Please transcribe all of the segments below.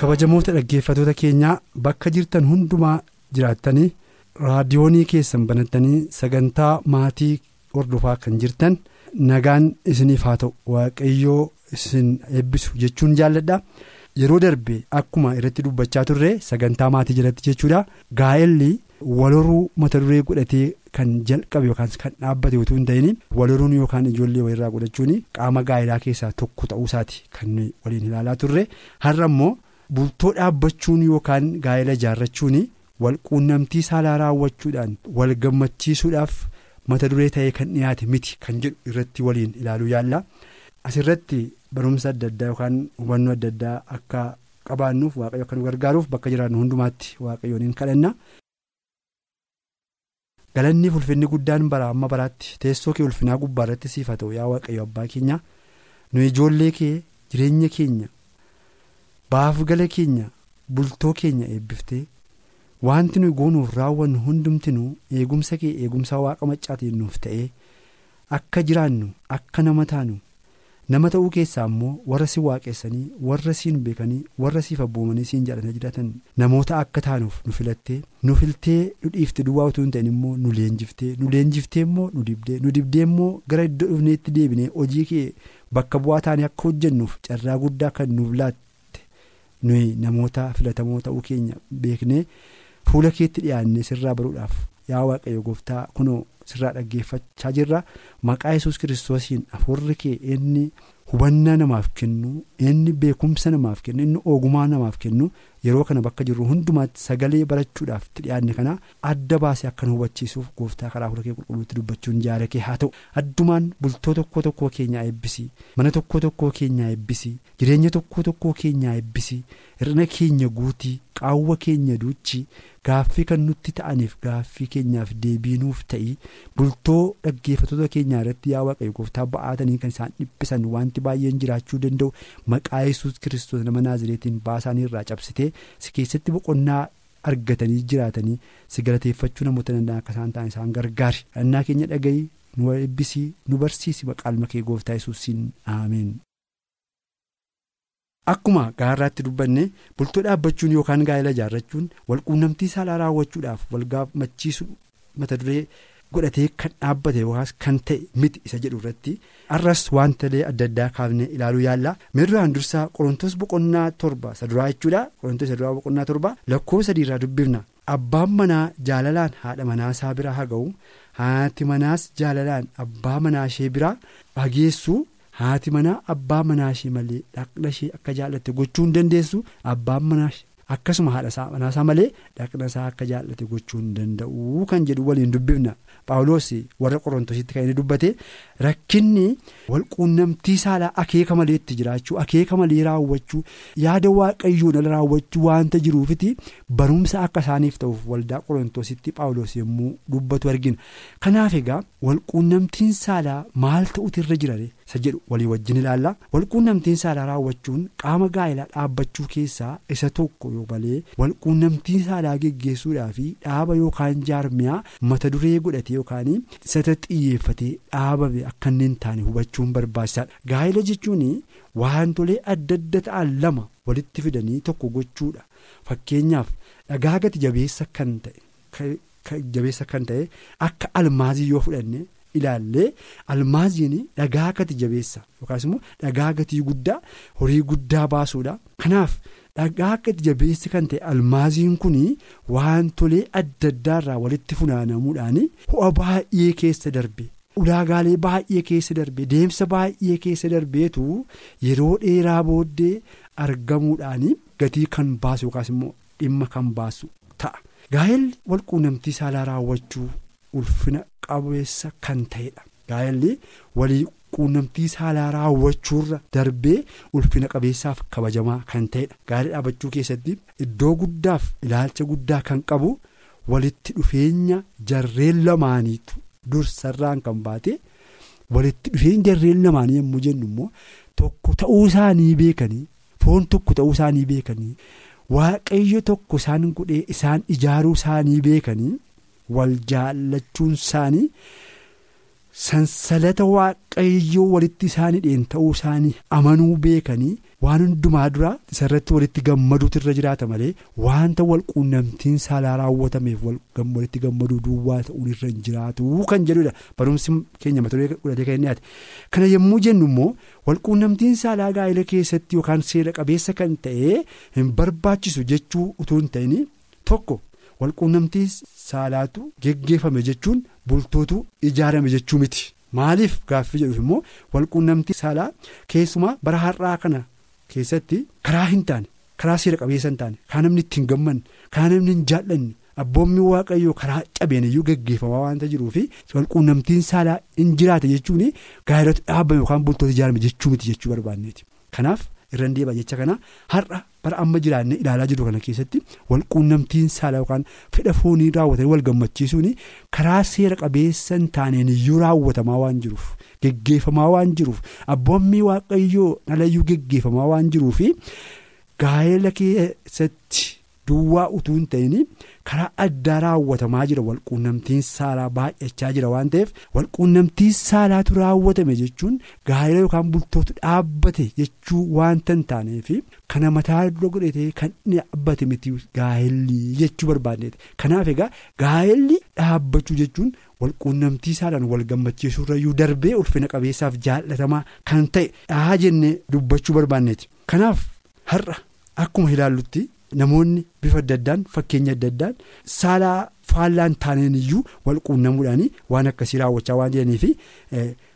Kabajamoota dhaggeeffatoota keenyaa bakka jirtan hundumaa jiraattanii raadiyoonii keessan banattanii sagantaa maatii hordofaa kan jirtan nagaan isiniif haa ta'u. Waaqayyoo isin eebbisu jechuun jaalladha. Yeroo darbe akkuma irratti dubbachaa turre sagantaa maatii jalatti jechuudha. Gaa'elli waloruu mata duree godhatee kan jalqabe yookaan kan dhaabbate utuu hin ta'in waloruun yookaan ijoollee walirraa godhachuun qaama gaa'elaa keessaa tokko ta'uusaati kan waliin ilaalaa turre. Har'a immoo. Bultoo dhaabbachuun yookaan gaa'ela ijaarrachuun walquunnamtii saalaa raawwachuudhaan wal gammachiisuudhaaf mata duree ta'ee kan dhiyaate miti kan jedhu irratti waliin ilaaluu yaalla asirratti barumsa adda addaa yookaan hubannoo adda addaa akka qabaannuuf waaqayyo akka nu gargaaruuf bakka jiraannu hundumaatti waaqayyoon kadhanna. galanni ulfinni guddaan bara amma baraatti teessoo kee ulfinaa gubbaa irratti siif haa ta'u yaa waaqayyo abbaa keenya nu ijoollee kee jireenya keenya. Baaf gala keenya bultoo keenya eebbiftee wanti nuyi goonuuf raawwannu hundumtinuu eegumsa kee eegumsa waaqa maccaatiin nuuf ta'ee akka jiraannu akka nama taanu nama ta'uu keessaa immoo warra si waaqessanii warra siin beekanii warra siif abboomanii siin jaallatanii jiraatan namoota akka taanuuf nu filattee nu filtee nu dhiifte duwwaa utuu hin ta'in immoo nu leenjiftee nu leenjiftee immoo nu dibdee nu dibdee immoo gara iddoo dhufneetti deebinee hojii kee bakka bu'aa taanee akka hojjennuuf carraa guddaa kan nuuf laatte. Nuyi namoota filatamoo ta'uu keenya beeknee fuula keetti dhiyaannee sirraa baruudhaaf yaa waaqayyo gooftaa kunoo sirraa dhaggeeffachaa jirra. Maqaa yesus kiristoosiin hafuurri kee inni hubannaa namaaf kennu inni beekumsa namaaf kennu inni ogumaa namaaf kennu yeroo kana bakka jirru hundumaatti sagalee barachuudhaaf itti dhiyaanne kana adda baasee akka nu hubachiisuuf gooftaa karaa fuula kee qulqulluutti dubbachuun jaala kee haa ta'u. Addumaan bultoo tokko tokkoo keenyaa eebbisii mana tokko tokkoo keenyaa eebbisii jireenya tokko tokkoo keenyaa eebbisii hir'ina keenya guutii qaawwa keenya duuchii gaaffii kan nutti ta'aniif gaaffii keenyaaf deebiinuuf ta'ii bultoo dhaggeeffatoota keenyaa irratti yaa waaqayyo gooftaa ba'aatanii kan isaan dhiphisan wanti baay'een jiraachuu danda'u. Maqaa yesus kiristoos nama naazireetiin baasaanii irraa cabsitee si keessatti boqonnaa argatanii jiraatanii si galateeffachuu namoota danda'an akka isaan ta'an isaan gargaari dhannaa keenya dhaga'ii nu eebbisii nu barsiisi maqaalma kee gooftaa yesuusiin aameen. Akkuma gaarraatti dubbanne bultoo dhaabbachuun yookaan gaa'ela ijaarrachuun walquunnamtii saalaa raawwachuudhaaf wal gammachiisu mata duree godhatee kan dhaabbate yookaas kan ta'e miti isa jedhu irratti har'as wantoota adda addaa kaafnee ilaaluu yaalla. Meeduraan dursaa qorontoos boqonnaa torba saduraa jechuudha. Qorontoos saduraa boqonnaa torba lakkoofsa sadiirraa dubbifna. Abbaan manaa jaalalaan haadha manaa isaa bira haa ga'u. Haati manaas jaalalaan abbaa manaa ishee bira hageessu. haati manaa abbaa manaa ishee malee dhaqna ishee akka jaallatte gochuu hin dandeessu. Abbaan manaa akkasuma haadha manaasaa malee dhaqna isaa akka jaallate gochuu hin danda'u kan jedhu waliin dubbifna. Paawuloos warra qorontositti kan inni dubbate rakkinni walquunnamtii saalaa akeeka maleetti jiraachuu akeeka malee raawwachuu yaada waaqayyoon ala raawwachuu waanta jiruufiti. Barumsa akka isaaniif ta'uuf waldaa qorontositti paawuloos yommuu dubbatu argina. Kanaaf egaa walquunnamtiin saalaa maal ta'utu irra jirare. Isa jedhu walii wajjin ilaalla walquunnamtiin saalaa raawwachuun qaama gaa'elaa dhaabbachuu keessaa isa tokko yoo malee walquunnamtiin saalaa geggeessuudhaa fi dhaaba yookaan jaarmiyaa mata duree godhatee yookaan isa xiyyeeffatee dhaabame akka inni hin taane hubachuun barbaachisaadha gaa'ela jechuun wantolee adda adda ta'an lama walitti fidanii tokko gochuudha fakkeenyaaf dhagaa gati jabeessa kan ta'e akka almaazii yoo fudhanne. Ilaallee almaaziin dhagaa gati jabeessa. Yookaas immoo dhagaa gatii guddaa horii guddaa baasuudha. Kanaaf dhagaa gati jabeessi kan ta'e almaaziin kun wantolee adda addaarraa walitti funaanamuudhaan ho'a baay'ee keessa darbe. Ulaagaalee baay'ee keessa darbe deemsa baay'ee keessa darbeetu yeroo dheeraa booddee argamuudhaan gatii kan baasu yookaas immoo dhimma kan baasu ta'a. Gaa'elli walquunnamtii saalaa raawwachuu ulfina qabeessa kan ta'edha. Gaa'elli walii walquunnamtii saalaa raawwachuurra darbee ulfina qabeessaaf kabajamaa kan ta'edha. Gaa'ela dhaabachuu keessatti iddoo guddaaf ilaalcha guddaa kan qabu walitti dhufeenya jarreen lamaaniitu dursarraan kan baate walitti dhufeenya jarreen lamaanii yommuu jennu immoo tokko ta'uu isaanii beekanii foon tokko ta'uu isaanii beekanii waaqayyo tokko isaan godhee isaan ijaaruu isaanii beekanii wal jaallachuun isaanii. sansalata waaqayyoo walitti isaanii dheen ta'uu isaanii amanuu beekanii waan hundumaa dura isarratti walitti gammaduutu irra jiraata malee wanta walquunnamtiin saalaa raawwatameef walitti gammaduu duwwaa ta'uun irra hin jiraatu kan jedhudha barumsi keenya mata duree godhatee kan inni kana yommuu jennu immoo walquunnamtiin saalaa gaa'ela keessatti yookaan seera qabeessa kan ta'e hin barbaachisu jechuu utuu hin ta'in tokko. Walquunnamtii saalaatu geggeeffame jechuun bultootu ijaarame jechuu miti maaliif gaaffii jedhuuf immoo walquunnamtii saalaa keessumaa bara har'aa kana keessatti karaa hin taane karaa seera qabeessa hin taane kan namni ittiin gammanne kan namni hin jaallanne abboommi waaqayyoo karaa cabeen iyyuu geggeeffamaa waanta jiruufi walquunnamtiin saalaa hin jiraate jechuun gaa'elatu dhaabame yookaan bultoota ijaarame jechuu miti jechuu barbaanneeti kanaaf. irraan deebi'a jecha kana har'a bara amma jiraanne ilaalaa jiru kana keessatti walquunnamtiin saalaa yookaan fedha foonii raawwatanii wal gammachiisuun karaa seera qabeessa hin taaneen iyyuu raawwatamaa waan jiruuf geggeeffamaa waan jiruuf abboommi waaqayyoo dhalayyuu geggeeffamaa waan jiruuf gaa'ela keessatti duwwaa utuu hin ta'in karaa addaa raawwatamaa jira walquunnamtiin saalaa baay'achaa jira waan ta'eef walquunnamtiin saalaatu raawwatame jechuun gaa'ela yookaan bultootu dhaabbate jechuu waanta hin taaneef kana mataa dura godhatee kan dhaabbate miti gaa'elli jechuu barbaadneeti kanaaf egaa gaa'elli dhaabbachuu jechuun walquunnamtii saalaan wal gammachiisuurrayyuu darbee ulfina qabeessaaf jaallatamaa kan ta'e dhaa jennee dubbachuu barbaadneeti kanaaf har'a akkuma ilaallutti. Namoonni bifa adda addaan fakkeenya adda addaan saalaa faallaan taaneen iyyuu walquunnamuudhaan waan akkasii raawwachaa waan jiraniif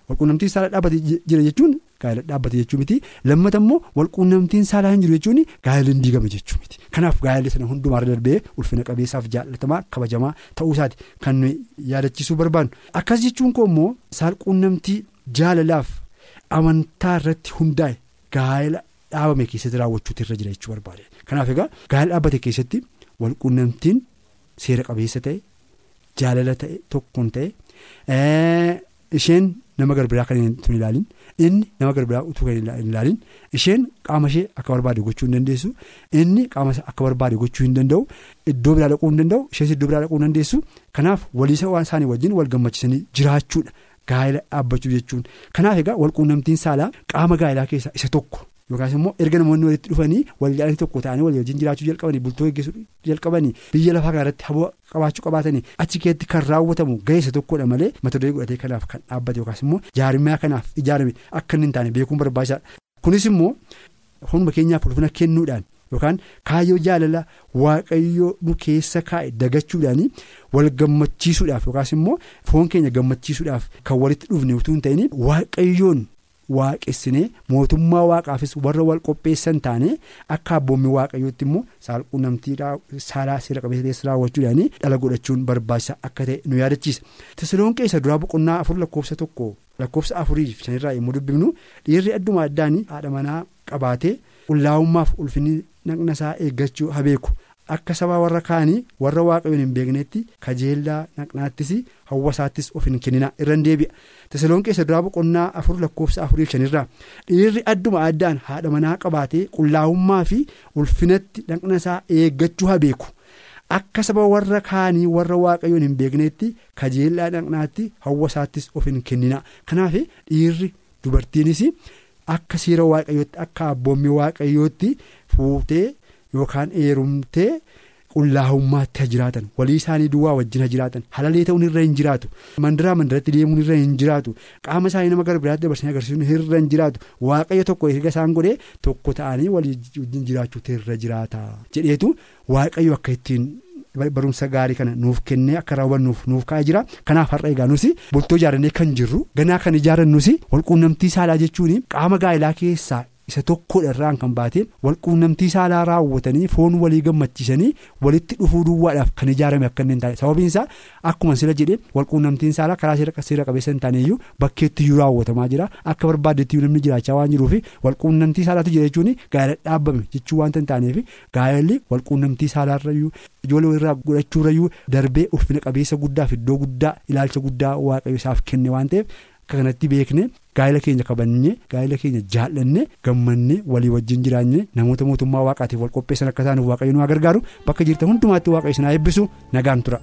walquunnamtiin saalaa dhaabbate jira jechuun gaa'ela dhaabbate jechuu miti. Lammata immoo walquunnamtiin saalaa hin jiru jechuun gaa'ela hin diigame jechuu miti. Kanaaf gaa'elli sana hundumaarra darbee ulfina qabeessaaf jaallatamaa kabajamaa ta'uu isaati. Kan yaadachiisuu barbaannu. Akkas jechuun koo immoo saalquunnamtii jaalalaaf amantaa irratti hundaa'e gaa'ela. Dhaabame keessatti raawwachuutu irra jira jechuu barbaade. Kanaaf egaa gaa'ela dhaabbate keessatti walquunnamtiin seera qabeessa ta'e jaalala ta'e tokkoon ta'e isheen nama garbiraa kan hin ilaalin inni nama garbiraa utuu kan hin ilaalin isheen qaama ishee akka barbaade gochuu hin dandeessu inni qaama akka barbaade gochuu hin danda'u iddoo biraa dhaquu hin danda'u ishees iddoo biraa dhaquu hin dandeessu. Kanaaf waliisa isaanii wajjin wal gammachiisanii jiraachuudha. Gaa'ela dhaabbachuu jechuun. Kanaaf egaa walquunnamtiin saalaa qaama gaa'elaa keessaa isa tokko. Yookaas immoo erga namoonni walitti dhufanii wal tokko ta'anii walii wajjin jiraachuu jalqabanii bultoo gaggeessuu jalqabanii biyya lafaa kanarratti haboo qabaachuu qabaatanii achi keessatti kan raawwatamu ga'eessa tokkodha malee mata duree godhatee kanaaf kan dhaabbate yookaas immoo jaarmiyaa kanaaf ijaarame akka inni hin taane beekuun barbaachisaadha kunis immoo hunduma keenyaaf ulfina kennuudhaan yookaan kaayyoo jaalala waaqayyoo nu keessa kaa'e dagachuudhaan wal gammachiisuudhaaf yookaas immoo foon keenya gammachiisuudhaaf kan walitti dhufne utuu hin ta'in waaqayyoon. Waaqessinee mootummaa waaqaafis warra wal qopheessan taane akka abboommi waaqayyootti immoo saalquunnamtii saalaa seera qabeessa raawwachuudhaan dhala godhachuun barbaachisaa akka ta'e nu yaadachiisa tasaloon keessa duraa boqonnaa afur lakkoofsa tokko lakkoofsa afurii shanirraa yommuu dubbifnu dhiirri adduma addaan haadha manaa qabaatee qullaa'ummaaf ulfinni naqna isaa eeggachuu habeeku. Akka saba warra kaanii warra waaqayyoon hin beeknetti kajeellaa naqnaattis hawwasaattis of hin kennina irra deebi'a tasaloon keessa duraa boqonnaa afur lakkoofsa afuriif shanirraa dhiirri adduma addaan haadha manaa qabaatee qullaa'ummaa fi ulfinatti naqna isaa eeggachuu habeeku akka saba warra kaanii warra waaqayyoon hin beeknetti kajeellaa naqnaatti hawwasaattis of hin kennina kanaaf dhiirri dubartiinis akka seera waaqayyootti akka abboommi waaqayyootti fuutee. Yookaan heerumtee qullaa'ummaatti ha jiraatan walii isaanii duwwaa wajjin ha jiraatan halalee ta'uun irra hin jiraatu mandaraa mandaratti deemuun irra hin jiraatu qaama isaanii nama gara biraatti dabarsanii agarsiisuun irra hin jiraatu waaqayyo tokko erga isaan godhee tokko ta'anii walii wajjin jiraachuutu irra jiraata jedheetu waaqayyo akka ittiin. barumsa gaarii kana nuuf kennee akka raawwannuuf nuuf kaa'ee jira kanaaf har'a egaa nusi bultoo ijaarannee kan jirru ganaa kan ijaarannus walquunnamtii saalaa jechuun qaama gaa'elaa keessaa isa tokkodha irraan kan baateen walquunnamtii saalaa raawwatanii foon walii gammachiisanii walitti dhufuu duwwaadhaaf kan ijaarame akka inni hin taane sababiin isaa akkuma sila jedhee walquunnamtiin saalaa karaa seera qabeessa hin taaneyyuu bakkeetti iyyuu raawwatamaa jira akka barbaadetti namni jiraachaa waan jiruufi walquunnamtii saalaatu jira jechuun gaa'ela dhaabbame jechuu waanta hin taaneef gaa'elli walquunnamtii saalaarrayyuu ijoollee irraa godhachuurrayyuu darbee ulfina qabeessa guddaaf iddoo guddaa ilaalcha guddaa waaqayyo isaaf kenne waan ta'eef. Akka kanatti beekne gaa'ela keenya kabannee gaa'ela keenya jaallanne gammannee walii wajjin jiraanne namoota mootummaa waaqaatiif wal qopheessan akka isaan waaqayyo nu gargaaru bakka jirtan hundumaatti waaqayyo isin haa eebbisu nagaan tura.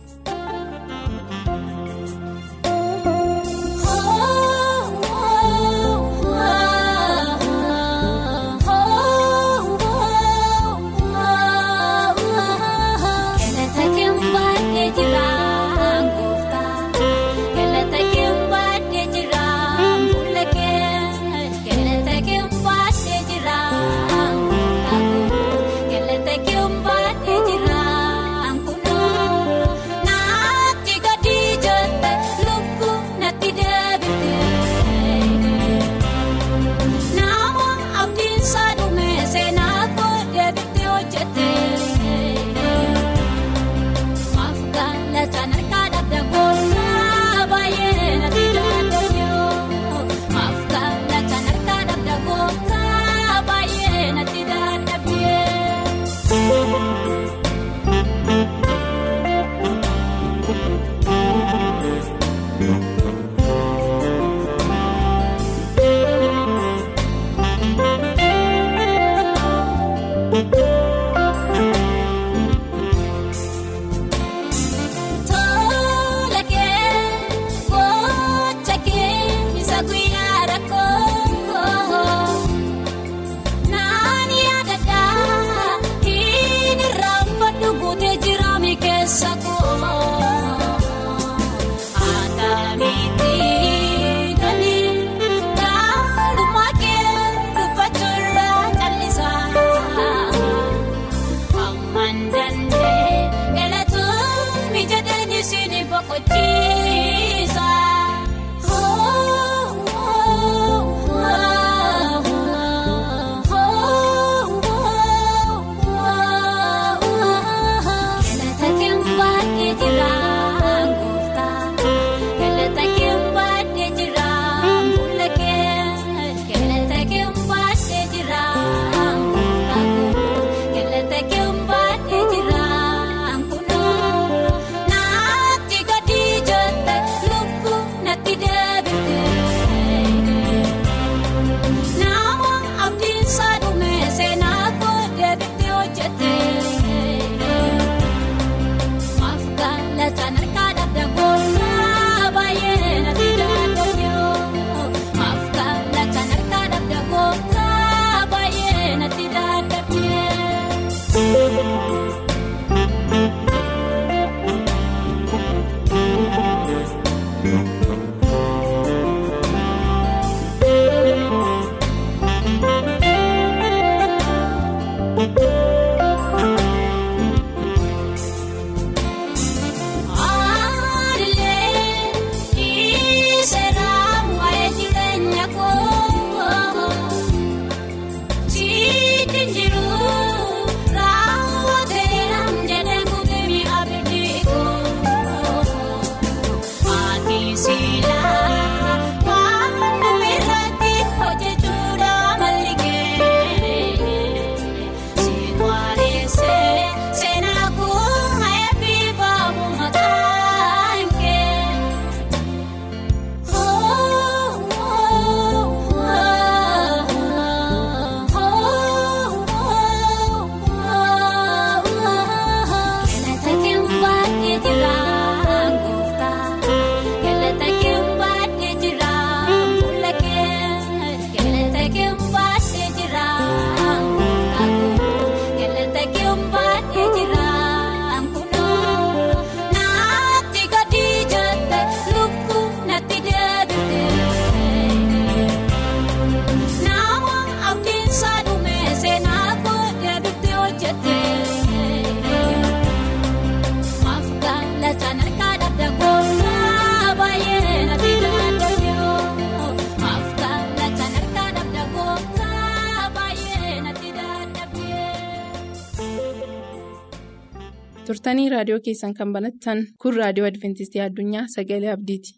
Turtanii raadiyoo keessan kan banattan kun raadiyoo adventistii addunyaa sagalee abdiiti.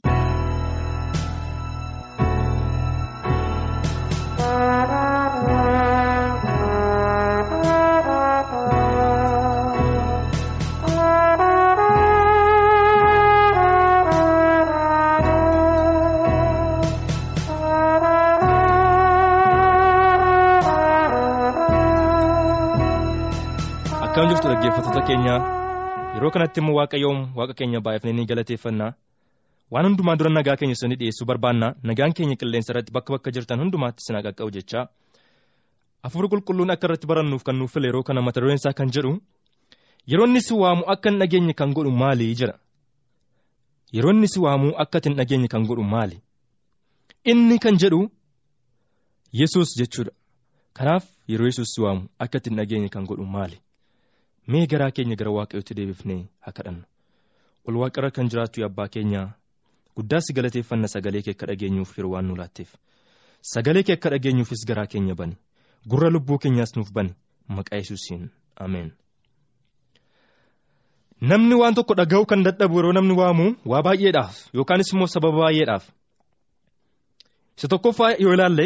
Akkam jirtu dhaggeeffattoota keenya yeroo kanatti immoo waaqayyoon waaqa keenya baay'ifnee ni galateeffannaa. Waan hundumaa dura nagaa keenya sanii dhiyeessuu barbaanna nagaan keenya qilleensa irratti bakka bakka jirtan hundumaatti sinaa qaqqabu jechaa. Hafuurri qulqulluun akka irratti barannuuf kan nuuf file yeroo kana mata dureen isaa kan jedhu yeroo inni si waamu akka hin dhageenye kan godhu maali jira? Yeroo inni si waamu akka hin dhageenye kan godhu maali? Inni kan jedhu yesus jechuudha. Kanaaf yeroo yesus si waamu akka hin dhageenye kan godhu maali. Mee garaa keenya gara waaqayyootti deebifnee haa kadhannu? Ol waaqarra kan jiraattu abbaa keenya guddaa si galateeffanna sagalee kee akka dhageenyuuf yeroo waan nu laatteef. Sagalee kee akka dhageenyuufis garaa keenya bani. Gurra lubbuu keenyaas nuuf bani. Maqaa yesuusiin. Ameen. namni waan tokko dhaga'uu kan dadhabu yeroo namni waamu waa baay'eedhaaf yookaanis immoo sababa baay'eedhaaf. Isa tokkoffaa yoo ilaalle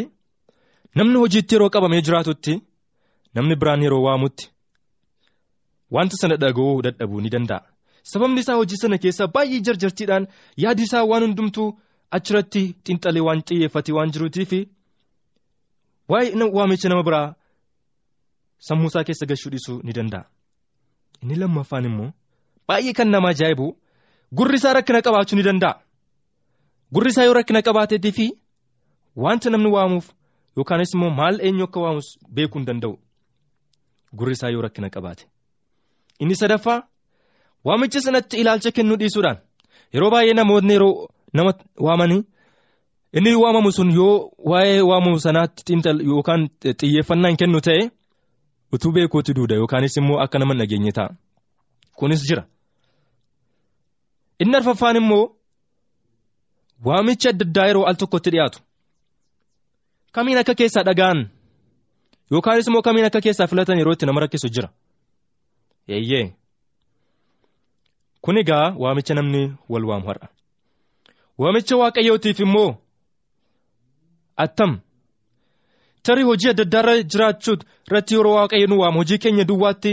namni hojiitti yeroo qabamee jiraatutti namni biraan yeroo waamutti. Wanta sana dhaga'uu dadhabuu ni danda'a. Sababni isaa hojii sana keessa baay'ee jarjartiidhaan yaadi isaa waan hundumtuu achirratti xiinxalee waan xiyyeeffatee waan jiruutiif waa'ee waamicha nama biraa sammuu isaa keessa gashuu dhiisuu ni danda'a. Inni lammaffaan immoo baay'ee kan nama ajaa'ibu gurri isaa rakkina qabaachuu ni danda'a. Gurri isaa yoo rakkina qabaateetii fi wanta namni waamuuf yookaanis immoo maal eenyu akka waamus beekuu hin danda'u. Gurri isaa yoo rakkina qabaate. Inni sadaffaa waamicha sanatti ilaalcha kennuu dhiisuudhaan yeroo baay'ee namoonni yeroo nama waamanii inni waamamu sun yoo waa'ee waamamu sanaatti yookaan hin kennu ta'e utuu beekuutti duuda yookaanis immoo akka nama nageenye ta'a. Kunis jira. Inni arfaffaan immoo waamicha adda addaa yeroo al tokkotti dhiyaatu kamiin akka keessaa dhaga'an yookaanis immoo kamiin akka keessaa filatan yeroo itti nama rakkisu jira. Eeyyee. Kun egaa waamicha namni wal waamu har'a. Waamicha waaqayyootiif immoo attam tarii hojii adda addaa irra jiraachuu irratti yeroo waaqayyo waamu hojii keenya duwwaatti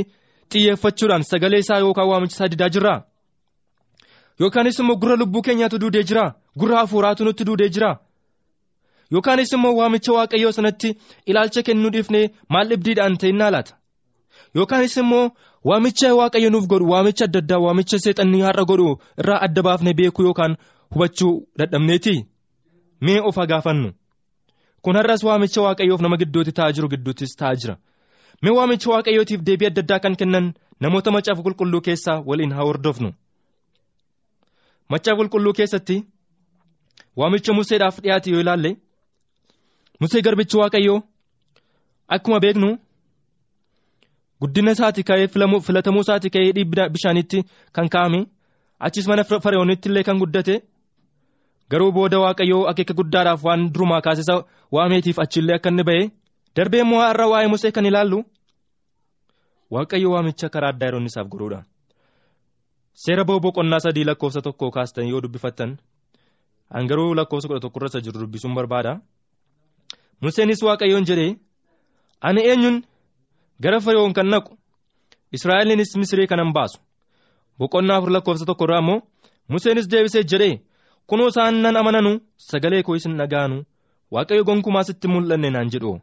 xiyyeeffachuudhaan sagalee isaa yookaan waamicha isaa didaa jirraa? Yookaanis immoo gurra lubbuu keenyaatu duudee jira gurra hafuuraatu nutti duudee jira yookaanis immoo waamicha waaqayyoo sanatti ilaalcha kennuu dhiifnee maal dhibdiidhaan ta'inaa laata? Yookaanis immoo. Waamicha waaqayyo nuuf godhu waamicha adda addaa waamicha seexannii har'a godhu irraa adda baafnee beekuu yookaan hubachuu dadhabneeti? Mee of gaafannu. Kun har'as waamicha waaqayyoof nama gidduutti taa'aa jiru gidduuttis taa'aa jira. Mee waamicha waaqayyootiif deebii adda addaa kan kennan namoota macaafa qulqulluu keessaa waliin haa hordofnu. Macaafa qulqulluu keessatti waamicha museedhaaf dhiyaate yoo ilaalle musee garbichi waaqayyoo akkuma beeknu. Guddina isaati ka'ee filatamuu isaati ka'ee dhiibbi bishaanitti kan kaa'ame achis mana fara'oonitti illee kan guddate garuu booda waaqayyoo akeeka guddaadhaaf waan durumaa kaasisa waameetiif achillee akka inni ba'e darbee immoo har'a waa'ee musee kan ilaallu waaqayyo waamicha karaa addaa yeroo inni isaaf godhuudha. seera boqonnaa sadii lakkoofsa tokko kaastan yoo dubbifattan hangaruu lakkoofsa kudha tokkorra isa jiru dubbisuun barbaada museenis waaqayyoon jedhee ani eenyuun. Gara fari'oon kan naqu israa'eliinis misrii kanan baasu. Boqonnaa afur lakkoofsa tokko irraa immoo museenis deebisee jedhee kunoo isaan nan amananu sagalee koo isin dhaga'anu waaqayyo gonkumaa sitti mul'anne naan jedhu.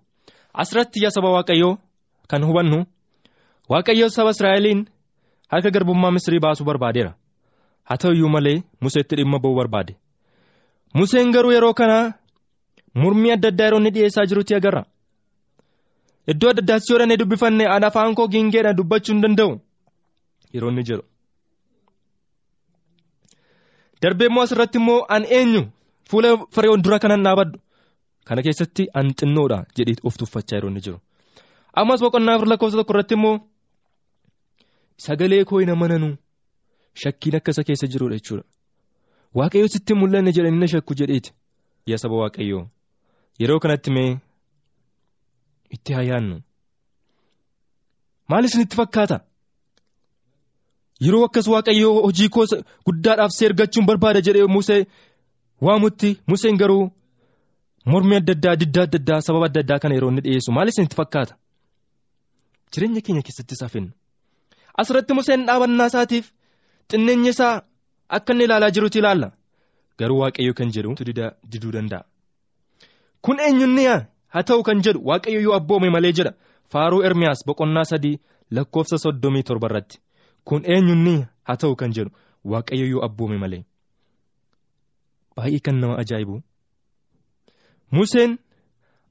Asirratti yaa saba waaqayyoo kan hubannu waaqayyo saba israa'eliin harka garbummaa misrii baasuu barbaadeera. Haa ta'u iyyuu malee museetti dhimma ba'uu barbaade. Museen garuu yeroo kana mormii adda addaa yeroo inni dhiyeessaa jirutti agarra. Iddoo adda addaatti yoo dubbifanne aan afaan koo gingeedhaan dubbachuu hin danda'u yeroo inni jedhu. Darbee immoo asirratti immoo an eenyu fuula fari'oon dura kanan dhaabadhu kana keessatti an xinnoodha jedhee of tuffachaa yeroo inni jiru. Ammas boqonnaa afur lakkoofsa tokko irratti immoo sagalee koo hin amananu shakkiin akka isa keessa jirudha jechuudha. Waaqayyo sitti mul'anne jedhanii na shakku jedheeti. Yaa saba waaqayyoo yeroo kanatti mee. Itti haa yaadnu maal isinitti fakkaata yeroo akkas waaqayyoo hojii koo guddaadhaaf si ergachuun barbaada jedhee musee waamutti museen garuu mormii adda addaa diddaa adda addaa sababa adda addaa kana yeroo inni dhiyeessu maal isinitti fakkaata jireenya keenya keessatti isaa finna asirratti museen dhaabannaa isaatiif xinneenya isaa akka inni ilaalaa jirutti ilaalla garuu waaqayyo kan jedhu diduu danda'a kun eenyunni haa ta'u kan jedhu waaqayyo yoo abboome malee jedha. Faaruu ermiyaas boqonnaa sadii lakkoofsa soddomii torba irratti. Kun eenyunni haa ta'u kan jedhu waaqayyo yoo abboome malee? Baay'ee kan nama ajaa'ibu. Museen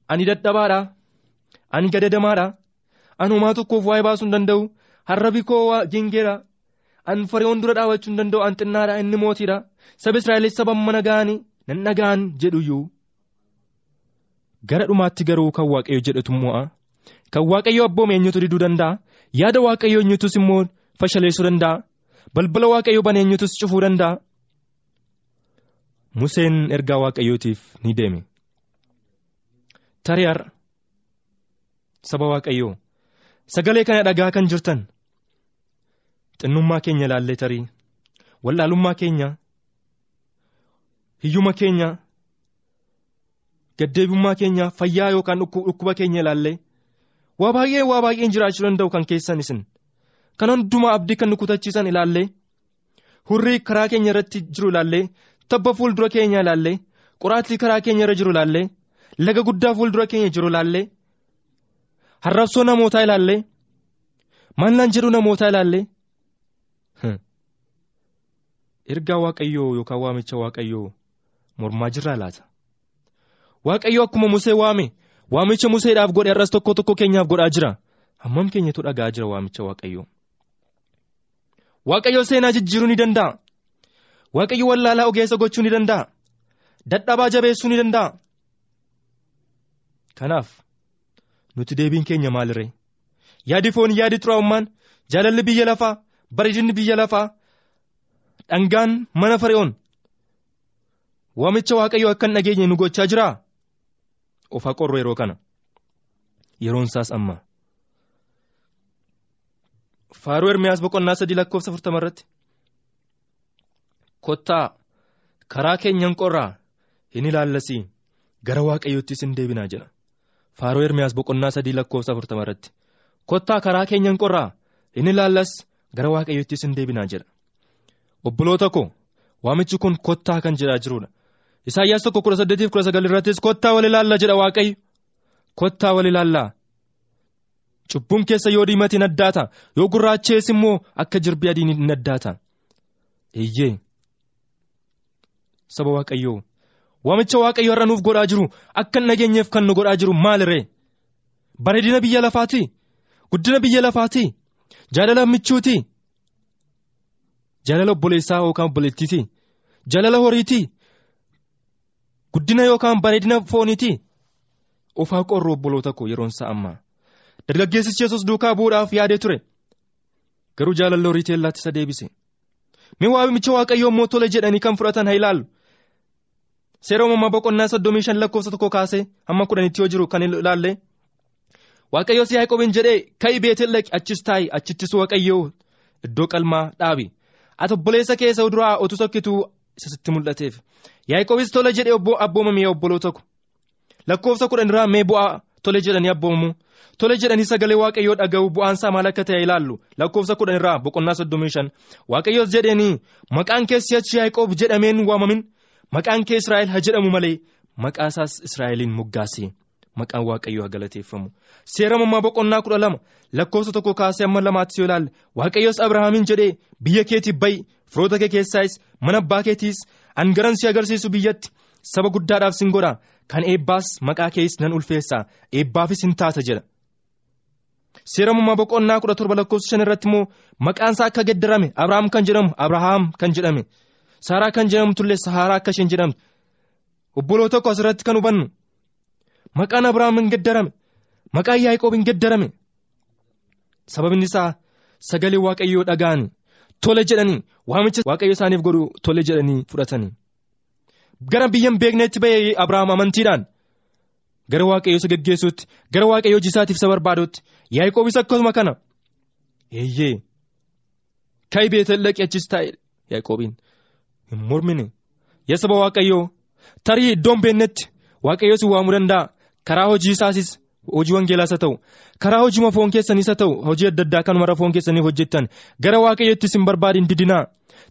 ani dadhabaadha ani gadadamaadha ani homaa tokkoof waa'ee baasuu hin danda'u. Harrabi koo gingeera an fariiwwan dura dhaabachuu hin danda'u. An xinnaadha inni mootiidha saba israa'elis saba mana ga'anii nan dhaga'an jedhuyyuu gara dhumaatti garuu kan waaqayyo jedhatu mo'a. Kan waaqayyo abboome eenyutu diduu danda'a? Yaada waaqayyo eenyutus immoo fashaleessuu danda'a? Balbala waaqayyo bane eenyutus cufuu danda'a? Museen ergaa waaqayyootiif ni deeme. Tarii har'a saba waaqayyoo sagalee kana dhagaa kan jirtan. Xinnummaa keenya ilaallee tarii. Wallaalummaa keenya. Hiyyuma keenya gaddeebummaa keenya fayyaa yookaan dhukkuba keenya ilaallee. Waa baay'ee waa baay'een jiraachuu danda'u kan keessan isin. Kan hundumaa abdii kan nu kutachiisan ilaallee. Hurrii karaa keenya irratti jiru ilaallee. Tabba fuuldura keenya ilaallee. Qoraattii karaa keenya irra jiru ilaallee. Laga guddaa fuuldura keenya jiru ilaallee. Harrabsoo namootaa ilaallee. Maallaan jedhu namootaa ilaallee. Ergaa waaqayyoo yookaan waamicha waaqayyoo mormaa jirraa laata waaqayyo akkuma musee waame waamicha museedhaaf godhe har'as tokko tokko keenyaaf godhaa jira. Hammam keenyatu dhagaa jira waamicha waaqayyoo waaqayyo seenaa jijjiiruu ni danda'a. Waaqayyo wallaalaa ogeessa gochuu ni danda'a. Dadhabaa jabeessuu ni danda'a. Kanaaf nuti deebiin keenya maalirree yaadi foon yaadi xuraa'ummaan jaalalli biyya lafaa bareedinni biyya lafaa dhangaan mana fari'oon waamicha waaqayyoo akka hin dhageenye nu gochaa jiraa of haqorru yeroo kana yeroon isaas amma. Faaruu ermiyaas boqonnaa sadii lakkoofsa afurtama irratti. Kottaa karaa keenyan qorraa hin ilaallasii gara waaqayyoottis hin deebinaa jedha. Faaruu ermiyaas boqonnaa sadii lakkoofsa afurtama irratti. Kottaa karaa keenyan qorraa hin ilaallas gara waaqayyoottis hin deebinaa jedha. Obboloota koo waamichi kun kottaa kan jedhaa jiruudha. Isaayyaas tokko kudha saddeetiif kudha sagal irrattis kottaa wal ilaalla jedha waaqayyo. Kottaa wal ilaallaa cubbuun keessa yoo diimate ni addaata. Yoo gurraachees immoo akka jirbii adii ni addaata. Eeyyee. Saba waaqayyoo. Waamicha waaqayyo har'a nuuf godhaa jiru. Akka hin dhageenyeef kan nu godhaa jiru maaliree bareedina biyya lafaati guddina biyya lafaati jaalala michuuti jaalala obboleessaa yookaan obboleettiiti jaalala horiiti. Guddina yookaan bareedina fooniiti? Ofaa qorroo obboloota koo yeroon isaa ammaa. Dargaggeessichi yesus duukaa bu'uudhaaf yaadee ture. Garuu jaalalli horii teellaatti isa deebise. Mee waamicha waaqayyoo immoo tole jedhanii kan fudhatan haa ilaallu. Seera uumamaa boqonnaa soddomii shan lakkoofsa tokko kaasee hamma kudhanitti yoo jiru kan ilaalle. Waaqayyoos yaaqobiin jedhee ka'i beetel dhaqi achis taa'i achittis waaqayyoo iddoo qalmaa dhaabi. Ati obboleessa keessa duraa otu tokkituu isa sitti mul'ateef yaaqobis tole jedhee abboomame obboloota ko lakkoofsa kudhan irraa mee bu'aa tole jedhanii abboomamu tole jedhanii sagalee waaqayyoo dhaga'u bu'aansaa maal akka ta'e ilaallu lakkoofsa kudhan irraa boqonnaa soddomii shan waaqayyoos jedheenii maqaan kee si'achi yaaqoob jedhameen waamamin maqaan kee israa'el haa jedhamu malee maqaasaas israa'eliin moggaase maqaan waaqayyoo galateeffamu. Seera uumamaa boqonnaa kudha lama lakkoofsa tokko kaasee amma lamaatti yoo ilaalle waaqayyoos abrahaamiin jedhee biyya keetiif ba'i firoota kee keessaayis mana abbaa keetiis angaran si agarsiisu biyyatti saba guddaadhaaf sin godha. Kan eebbaas maqaa kees nan ulfeessa eebbaafis hin taata jedha. Seera uumamaa boqonnaa kudha torba lakkoofsa shan irratti immoo maqaan isaa akka geddarame abrahaam kan jedhamu abrahaam kan jedhame saaraa kan jedhamtullee saaraa akka isheen jedhamtu obboloota tokko asirratti kan hubannu maqaan abrahaam hin geddarame maqaan yaaqoob hin geddarame sababni isaa sagalee waaqayyoo dhaga'anii tole jedhanii waamicha waaqayyo isaaniif godhu tole jedhanii fudhatanii gara biyya hin beekneetti ba'ee abrahaam amantiidhaan gara waaqayyo isa geggeessuutti gara waaqayyo hojiisaatiif isa barbaadutti yaaqoobis akkasuma kana eeyyee ka'ii beetel dhaqee achis taa'e yaaqoobiin hin mormine yaa saba waaqayyoo tarii iddoon beennetti waaqayyoo si waamuu danda'a karaa hojii isaasis hojii wangeelaas haa ta'u karaa hojii foon keessaniis haa ta'u hojii adda addaa kanumarra foon keessanii hojjettan gara waaqayyoottis hin barbaadin didinaa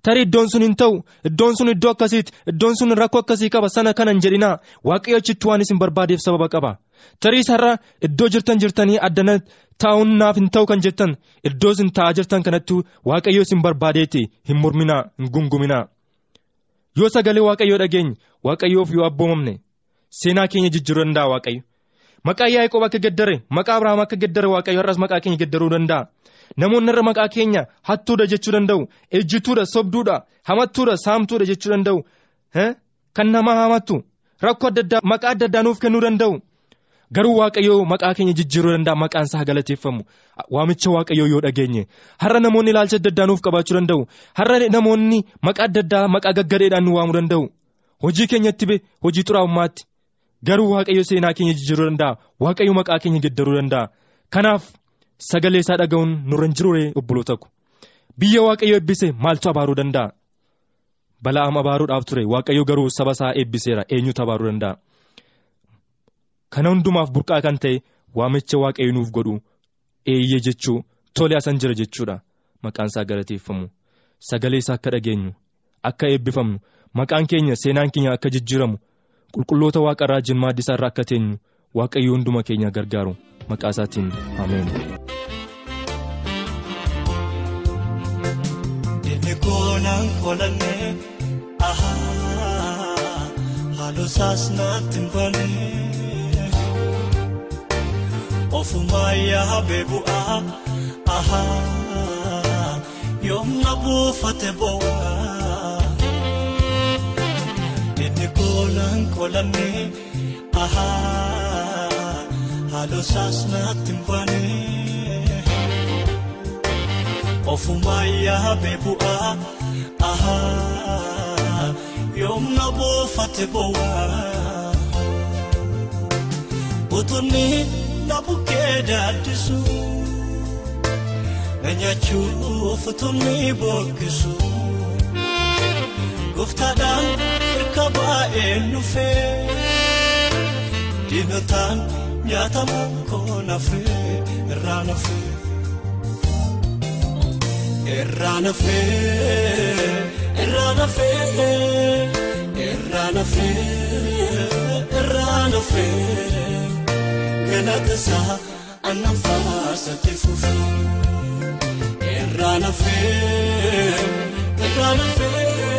tarii iddoon sun hin ta'u iddoon sun iddoo akkasiiti iddoon sun rakkoo akkasii qaba sana kana hin jedhinaa waaqayyo achitti waan isin barbaadeef sababa qaba tarii sarara iddoo jirtan jirtanii addana taa'uun naaf hin ta'u kan jettan iddoo isin taa'aa jirtan kanatti waaqayyo isin barbaadeeti hin morminaa hin gunguminaa yoo sagalee waaqayyoo dhageenye waaqayyoof yoo abboomamne seenaa keenya jijjiiruu danda'a waaqayyo. Maqaa Yaaqoob akka geddare maqaa Abrahaam akka geddare waaqayyo har'as maqaa keenya geddaruu danda'a. Namoonni irra maqaa keenya hattuudha jechuu danda'u. Ejjituudha, sobduudha, hamattuudha, saamtuudha jechuu danda'u. Kan nama hamattu rakkoo adda addaa maqaa adda addaa nuuf kennuu danda'u. Garuu waaqayyoo maqaa keenya jijjiiruu danda'a maqaan isaa galateeffamu. Waamicha waaqayyoo yoo dhageenye. Har'a namoonni ilaalcha adda addaa nuuf qabaachuu danda'u. Har'a namoonni maqaa adda addaa maqaa gaggadeedhaan nu waamuu danda'u. Hojii keenyatti hojii xuraa'ummaatti. Garuu waaqayyo seenaa keenya jijjiiruu danda'a. Waaqayyo maqaa keenya geddaruu danda'a. Kanaaf sagalee isaa dhaga'uun nurra hin jirure obboloota ko. Biyya waaqayyo eebbise maaltu abaaruu danda'a? Bala'aam abaaruudhaaf ture waaqayyo garuu saba isaa eebbiseera eenyutu abaaruu danda'a? Kana hundumaaf burqaa kan ta'e waamicha waaqayyo nuuf godhu eeyyee jechuu tole asan jira jechuudha. Maqaan isaa galateeffamu. Sagalee isaa akka dhageenyu akka eebbifamnu maqaan keenya seenaan keenya akka jijjiiramu. Qulqulloota waaqarraa jin maaddisaa irraa akka teenyu waaqayyo hunduma keenya gargaaru maqaa isaatiin ameen. Ofumaa yaabee bu'aa yoomna buufate bo'aa. Inni koonaan koolannee haaloo saasnaatti hin banee ofumaa yaabee bu'aa yoomna buufate bo'aa utunni na bukkee daaddisu na nyaachuuf utunni bookkisu gooftaadhaan. Akka baay'een dhufee diinotaan nyaatamu koon hafee irraa nafee irraa nafee irraa nafee irraa nafee irraa nafee galata isaa annan faarsatti fufee irraa nafee irraa nafee.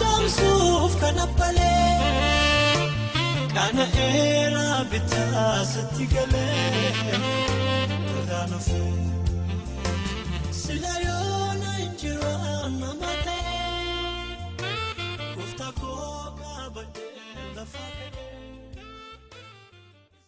jaamsuuf kan abbalee kana eeraa bitaa sitti galee irraa nafee sila yoona injiraan nama ta'e gooftaa koo kaabadee lafa.